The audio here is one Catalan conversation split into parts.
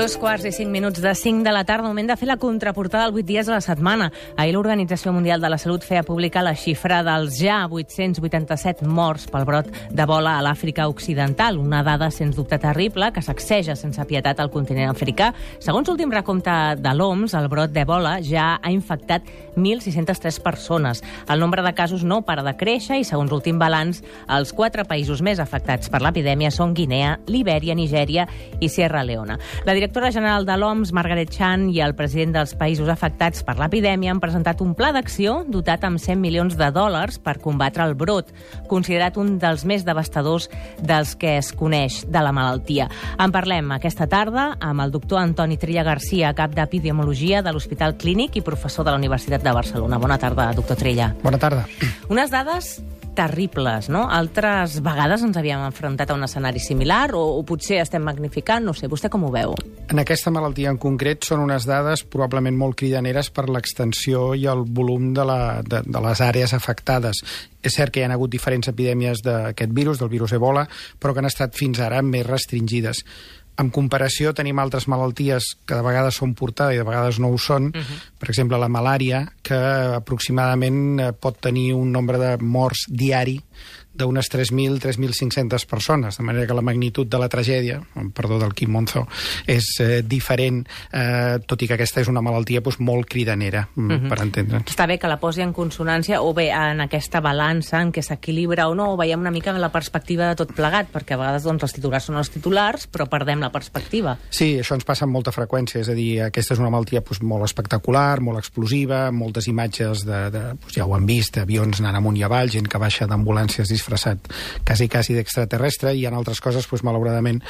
Dos quarts i cinc minuts de cinc de la tarda, moment de fer la contraportada al vuit dies de la setmana. Ahir l'Organització Mundial de la Salut feia pública la xifra dels ja 887 morts pel brot d'Ebola a l'Àfrica Occidental, una dada sens dubte terrible que sacseja sense pietat al continent africà. Segons l'últim recompte de l'OMS, el brot d'Ebola ja ha infectat 1.603 persones. El nombre de casos no para de créixer i, segons l'últim balanç, els quatre països més afectats per l'epidèmia són Guinea, Libèria, Nigèria i Sierra Leona. La directora general de l'OMS, Margaret Chan, i el president dels països afectats per l'epidèmia han presentat un pla d'acció dotat amb 100 milions de dòlars per combatre el brot, considerat un dels més devastadors dels que es coneix de la malaltia. En parlem aquesta tarda amb el doctor Antoni Trilla Garcia, cap d'Epidemiologia de l'Hospital Clínic i professor de la Universitat de Barcelona. Bona tarda, doctor Trilla. Bona tarda. Unes dades terribles, no? Altres vegades ens havíem enfrontat a un escenari similar o, o potser estem magnificant, no sé, vostè com ho veu? En aquesta malaltia en concret són unes dades probablement molt cridaneres per l'extensió i el volum de, la, de, de les àrees afectades. És cert que hi ha hagut diferents epidèmies d'aquest virus, del virus Ebola, però que han estat fins ara més restringides. En comparació, tenim altres malalties que de vegades són portades i de vegades no ho són. Uh -huh. Per exemple, la malària, que aproximadament eh, pot tenir un nombre de morts diari d'unes 3.000, 3.500 persones, de manera que la magnitud de la tragèdia, perdó del Quim Monzó, és eh, diferent, eh, tot i que aquesta és una malaltia doncs, molt cridanera, uh -huh. per entendre'ns. Està bé que la posi en consonància o bé en aquesta balança en què s'equilibra o no, o veiem una mica la perspectiva de tot plegat, perquè a vegades doncs, els titulars són els titulars, però perdem la perspectiva. Sí, això ens passa amb molta freqüència, és a dir, aquesta és una malaltia doncs, molt espectacular, molt explosiva, moltes imatges de, de doncs, ja ho han vist, avions anant amunt i avall, gent que baixa d'ambulàncies disfressat quasi, quasi d'extraterrestre, i hi ha altres coses, doncs, malauradament,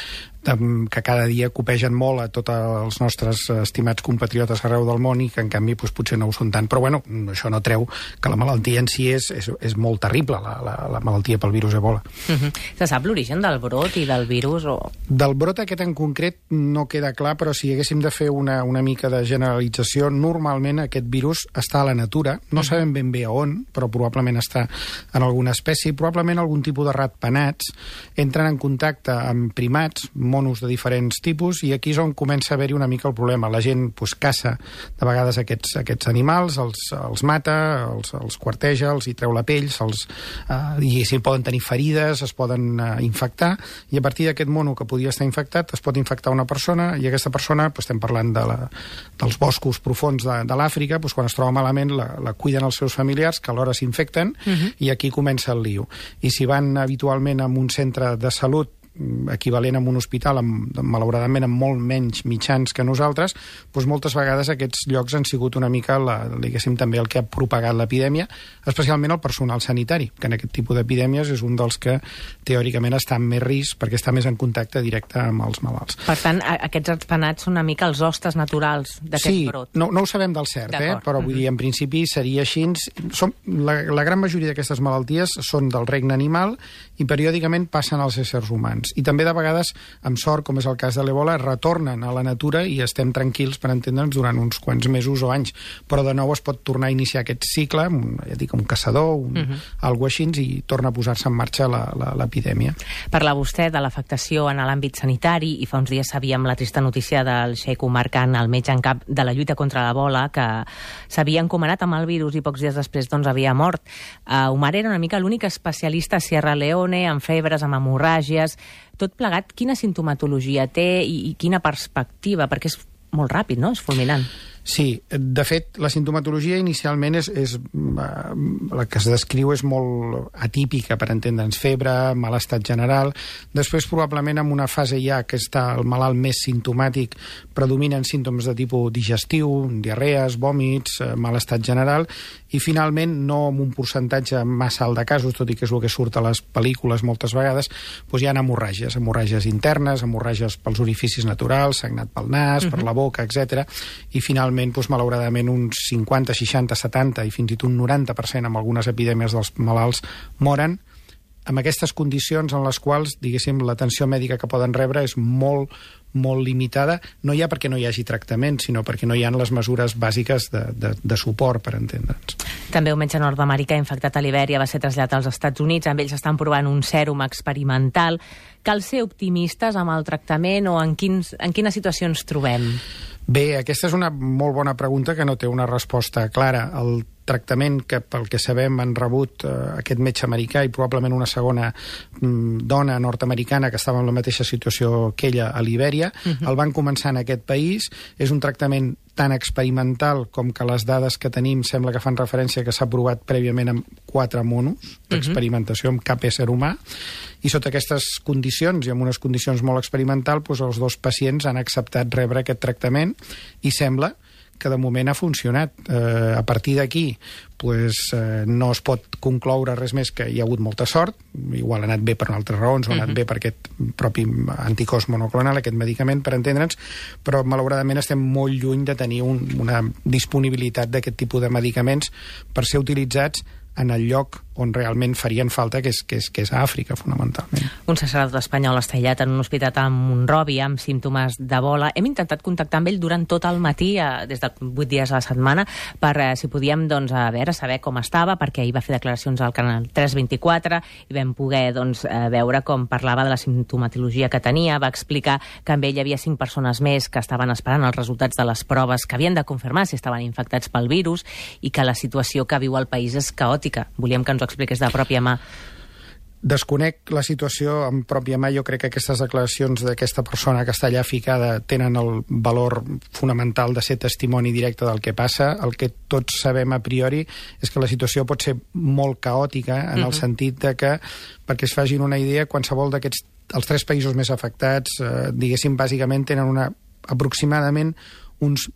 que cada dia copegen molt a tots els nostres estimats compatriotes arreu del món i que, en canvi, doncs, potser no ho són tant. Però, bueno, això no treu que la malaltia en si és, és, és molt terrible, la, la, la malaltia pel virus Ebola. Uh -huh. Se sap l'origen del brot i del virus? O... Del brot aquest en concret no queda clar, però si haguéssim de fer una, una mica de generalització, normalment aquest virus està a la natura, no uh -huh. sabem ben bé a on, però probablement està en alguna espècie, probablement algun tipus de ratpenats entren en contacte amb primats, monos de diferents tipus, i aquí és on comença a haver-hi una mica el problema. La gent pues, caça de vegades aquests, aquests animals, els, els mata, els, els quarteja, els hi treu la pell, se'ls, eh, i si poden tenir ferides, es poden eh, infectar, i a partir d'aquest mono que podia estar infectat es pot infectar una persona, i aquesta persona, pues, estem parlant de la, dels boscos profuns de, de l'Àfrica, pues, quan es troba malament la, la cuiden els seus familiars, que alhora s'infecten, uh -huh. i aquí comença el lío. I si van habitualment a un centre de salut equivalent a un hospital, amb, malauradament amb molt menys mitjans que nosaltres, doncs moltes vegades aquests llocs han sigut una mica, la, diguéssim, també el que ha propagat l'epidèmia, especialment el personal sanitari, que en aquest tipus d'epidèmies és un dels que teòricament està en més risc perquè està més en contacte directe amb els malalts. Per tant, aquests ratpenats són una mica els hostes naturals d'aquest sí, brot. no, no ho sabem del cert, eh? però vull dir, en principi seria així. Som, la, la gran majoria d'aquestes malalties són del regne animal i periòdicament passen als éssers humans. I també de vegades, amb sort, com és el cas de l'Ebola, retornen a la natura i estem tranquils, per entendre'ns, durant uns quants mesos o anys. Però de nou es pot tornar a iniciar aquest cicle, un, ja dic, un caçador, un, uh -huh. algo així, i torna a posar-se en marxa l'epidèmia. Parla vostè de l'afectació en l'àmbit sanitari i fa uns dies sabíem la trista notícia del Sheikh Umar Khan, el metge en cap de la lluita contra l'Ebola, que s'havia encomanat amb el virus i pocs dies després doncs, havia mort. Uh, Umar era una mica l'únic especialista a Sierra Leone, amb febres, amb hemorràgies... Tot plegat, quina sintomatologia té i, i quina perspectiva? Perquè és molt ràpid, no? És fulminant. Sí, de fet, la sintomatologia inicialment és, és la que es descriu és molt atípica, per entendre'ns, febre, mal estat general. Després, probablement, en una fase ja que està el malalt més sintomàtic, predominen símptomes de tipus digestiu, diarrees, vòmits, mal estat general, i finalment, no amb un percentatge massa alt de casos, tot i que és el que surt a les pel·lícules moltes vegades, doncs hi ha hemorràgies, hemorràgies internes, hemorràgies pels orificis naturals, sagnat pel nas, uh -huh. per la boca, etc. i finalment, doncs, malauradament, uns 50, 60, 70 i fins i tot un 90% amb algunes epidèmies dels malalts moren amb aquestes condicions en les quals, diguéssim, l'atenció mèdica que poden rebre és molt, molt limitada, no ja perquè no hi hagi tractament, sinó perquè no hi ha les mesures bàsiques de, de, de suport, per entendre'ns. També un metge nord-americà infectat a Libèria va ser traslladat als Estats Units. Amb ells estan provant un sèrum experimental. Cal ser optimistes amb el tractament o en, quins, en quina situació ens trobem? Bé, aquesta és una molt bona pregunta que no té una resposta clara. El tractament que, pel que sabem, han rebut eh, aquest metge americà i probablement una segona mm, dona nord-americana que estava en la mateixa situació que ella a Libèria. Uh -huh. El van començar en aquest país. És un tractament tan experimental com que les dades que tenim sembla que fan referència que s'ha provat prèviament amb quatre monos d'experimentació amb cap ésser humà i sota aquestes condicions i amb unes condicions molt experimental doncs els dos pacients han acceptat rebre aquest tractament i sembla que de moment ha funcionat. Eh, a partir d'aquí pues, eh, no es pot concloure res més que hi ha hagut molta sort, igual ha anat bé per altres raons, o ha anat uh -huh. bé per aquest propi anticòs monoclonal, aquest medicament, per entendre'ns, però malauradament estem molt lluny de tenir un, una disponibilitat d'aquest tipus de medicaments per ser utilitzats en el lloc on realment farien falta, que és, que és, que és a Àfrica, fonamentalment. Un sacerdot espanyol està aïllat en un hospital a Montròvia amb símptomes d'ebola. Hem intentat contactar amb ell durant tot el matí, eh, des de 8 dies a la setmana, per eh, si podíem doncs, a veure, saber com estava, perquè ahir va fer declaracions al canal 324 i vam poder doncs, eh, veure com parlava de la simptomatologia que tenia. Va explicar que amb ell hi havia cinc persones més que estaven esperant els resultats de les proves que havien de confirmar si estaven infectats pel virus i que la situació que viu el país és caòtica. Volíem que ens ho expliqués de pròpia mà. Desconec la situació en pròpia mà. Jo crec que aquestes declaracions d'aquesta persona que està allà ficada tenen el valor fonamental de ser testimoni directe del que passa. El que tots sabem a priori és que la situació pot ser molt caòtica en uh -huh. el sentit de que, perquè es facin una idea, qualsevol d'aquests els tres països més afectats, eh, diguéssim, bàsicament tenen una, aproximadament uns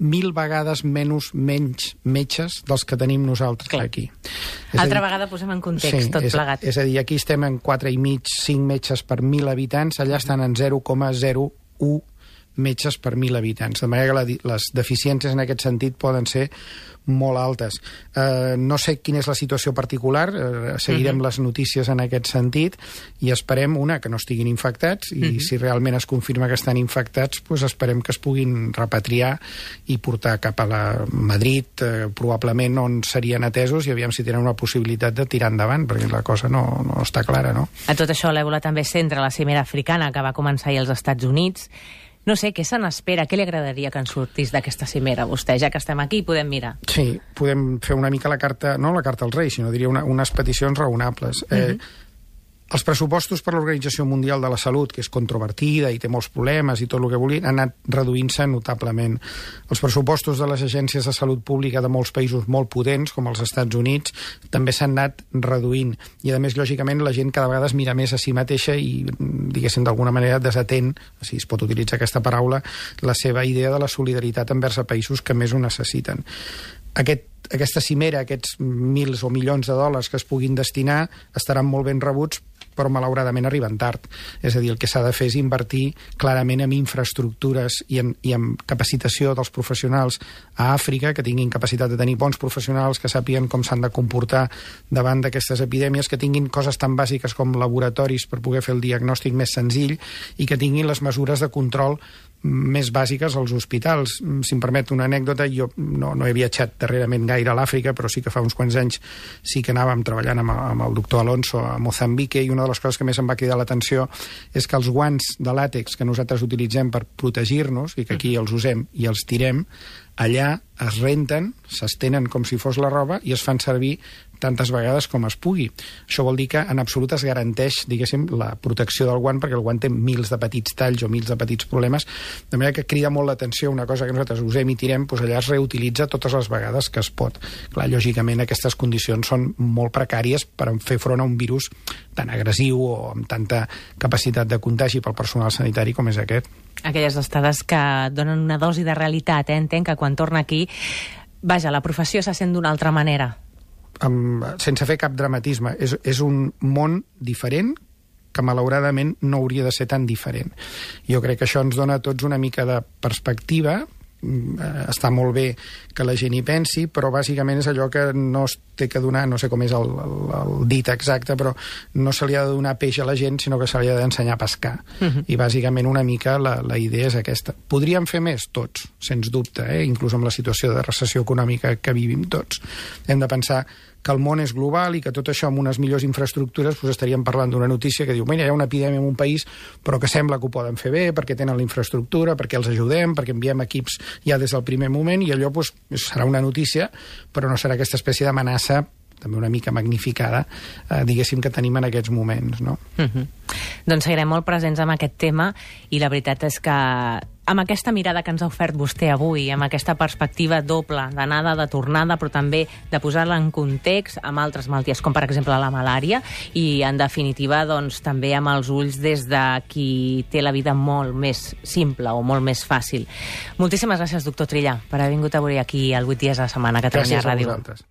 mil vegades menys menys metges dels que tenim nosaltres Clar. aquí. És Altra dir, vegada posem en context sí, tot és, plegat. És a dir, aquí estem en 4 i mig, 5 metges per 1.000 habitants, allà estan en 0,01 metges per 1.000 habitants. De manera que la, les deficiències en aquest sentit poden ser molt altes. Eh, no sé quina és la situació particular, eh, seguirem uh. -huh. les notícies en aquest sentit i esperem, una, que no estiguin infectats i uh. -huh. si realment es confirma que estan infectats, pues esperem que es puguin repatriar i portar cap a la Madrid, eh, probablement on serien atesos i aviam si tenen una possibilitat de tirar endavant, perquè la cosa no, no està clara, no? A tot això, l'Ebola també centra la cimera africana que va començar ahir als Estats Units no sé, què se n'espera? Què li agradaria que en sortís d'aquesta cimera vostè? Ja que estem aquí, podem mirar. Sí, podem fer una mica la carta, no la carta als Reis, sinó diria una, unes peticions raonables. Uh -huh. Els pressupostos per l'Organització Mundial de la Salut, que és controvertida i té molts problemes i tot el que vulgui, han anat reduint-se notablement. Els pressupostos de les agències de salut pública de molts països molt potents, com els Estats Units, també s'han anat reduint. I, a més, lògicament, la gent cada vegada es mira més a si mateixa i, diguéssim, d'alguna manera desatén, si es pot utilitzar aquesta paraula, la seva idea de la solidaritat envers a països que més ho necessiten. Aquest aquesta cimera, aquests mils o milions de dòlars que es puguin destinar, estaran molt ben rebuts però malauradament arriben tard. És a dir, el que s'ha de fer és invertir clarament en infraestructures i en, i en capacitació dels professionals a Àfrica, que tinguin capacitat de tenir bons professionals, que sàpiguen com s'han de comportar davant d'aquestes epidèmies, que tinguin coses tan bàsiques com laboratoris per poder fer el diagnòstic més senzill i que tinguin les mesures de control més bàsiques als hospitals. Mm, si em permet una anècdota, jo no, no he viatjat darrerament gaire a l'Àfrica, però sí que fa uns quants anys sí que anàvem treballant amb, amb el doctor Alonso a Mozambique i una de les coses que més em va cridar l'atenció és que els guants de làtex que nosaltres utilitzem per protegir-nos i que aquí els usem i els tirem, allà es renten, s'estenen com si fos la roba i es fan servir tantes vegades com es pugui. Això vol dir que en absolut es garanteix, diguéssim, la protecció del guant, perquè el guant té mils de petits talls o mils de petits problemes, de manera que crida molt l'atenció una cosa que nosaltres usem i tirem, doncs allà es reutilitza totes les vegades que es pot. Clar, lògicament aquestes condicions són molt precàries per fer front a un virus tan agressiu o amb tanta capacitat de contagi pel personal sanitari com és aquest. Aquelles estades que donen una dosi de realitat, eh? entenc que quan torna aquí vaja, la professió se sent d'una altra manera amb, sense fer cap dramatisme. És, és un món diferent que malauradament no hauria de ser tan diferent. Jo crec que això ens dona tots una mica de perspectiva està molt bé que la gent hi pensi, però bàsicament és allò que no es té que donar, no sé com és el, el, el dit exacte, però no se li ha de donar peix a la gent, sinó que se li ha d'ensenyar a pescar. Uh -huh. I bàsicament una mica la, la idea és aquesta. Podríem fer més, tots, sens dubte, eh? inclús amb la situació de recessió econòmica que vivim tots. Hem de pensar que el món és global i que tot això amb unes millors infraestructures doncs estaríem parlant d'una notícia que diu mira, hi ha una epidèmia en un país però que sembla que ho poden fer bé perquè tenen la infraestructura, perquè els ajudem, perquè enviem equips ja des del primer moment i allò doncs, serà una notícia però no serà aquesta espècie d'amenaça també una mica magnificada, eh, diguéssim, que tenim en aquests moments. No? Uh mhm. -huh. Doncs seguirem molt presents amb aquest tema i la veritat és que amb aquesta mirada que ens ha ofert vostè avui, amb aquesta perspectiva doble d'anada, de tornada, però també de posar-la en context amb altres malalties, com per exemple la malària, i en definitiva doncs, també amb els ulls des de qui té la vida molt més simple o molt més fàcil. Moltíssimes gràcies, doctor Trilla, per haver vingut avui aquí al 8 dies a la setmana a Catalunya Ràdio. Gràcies a vosaltres.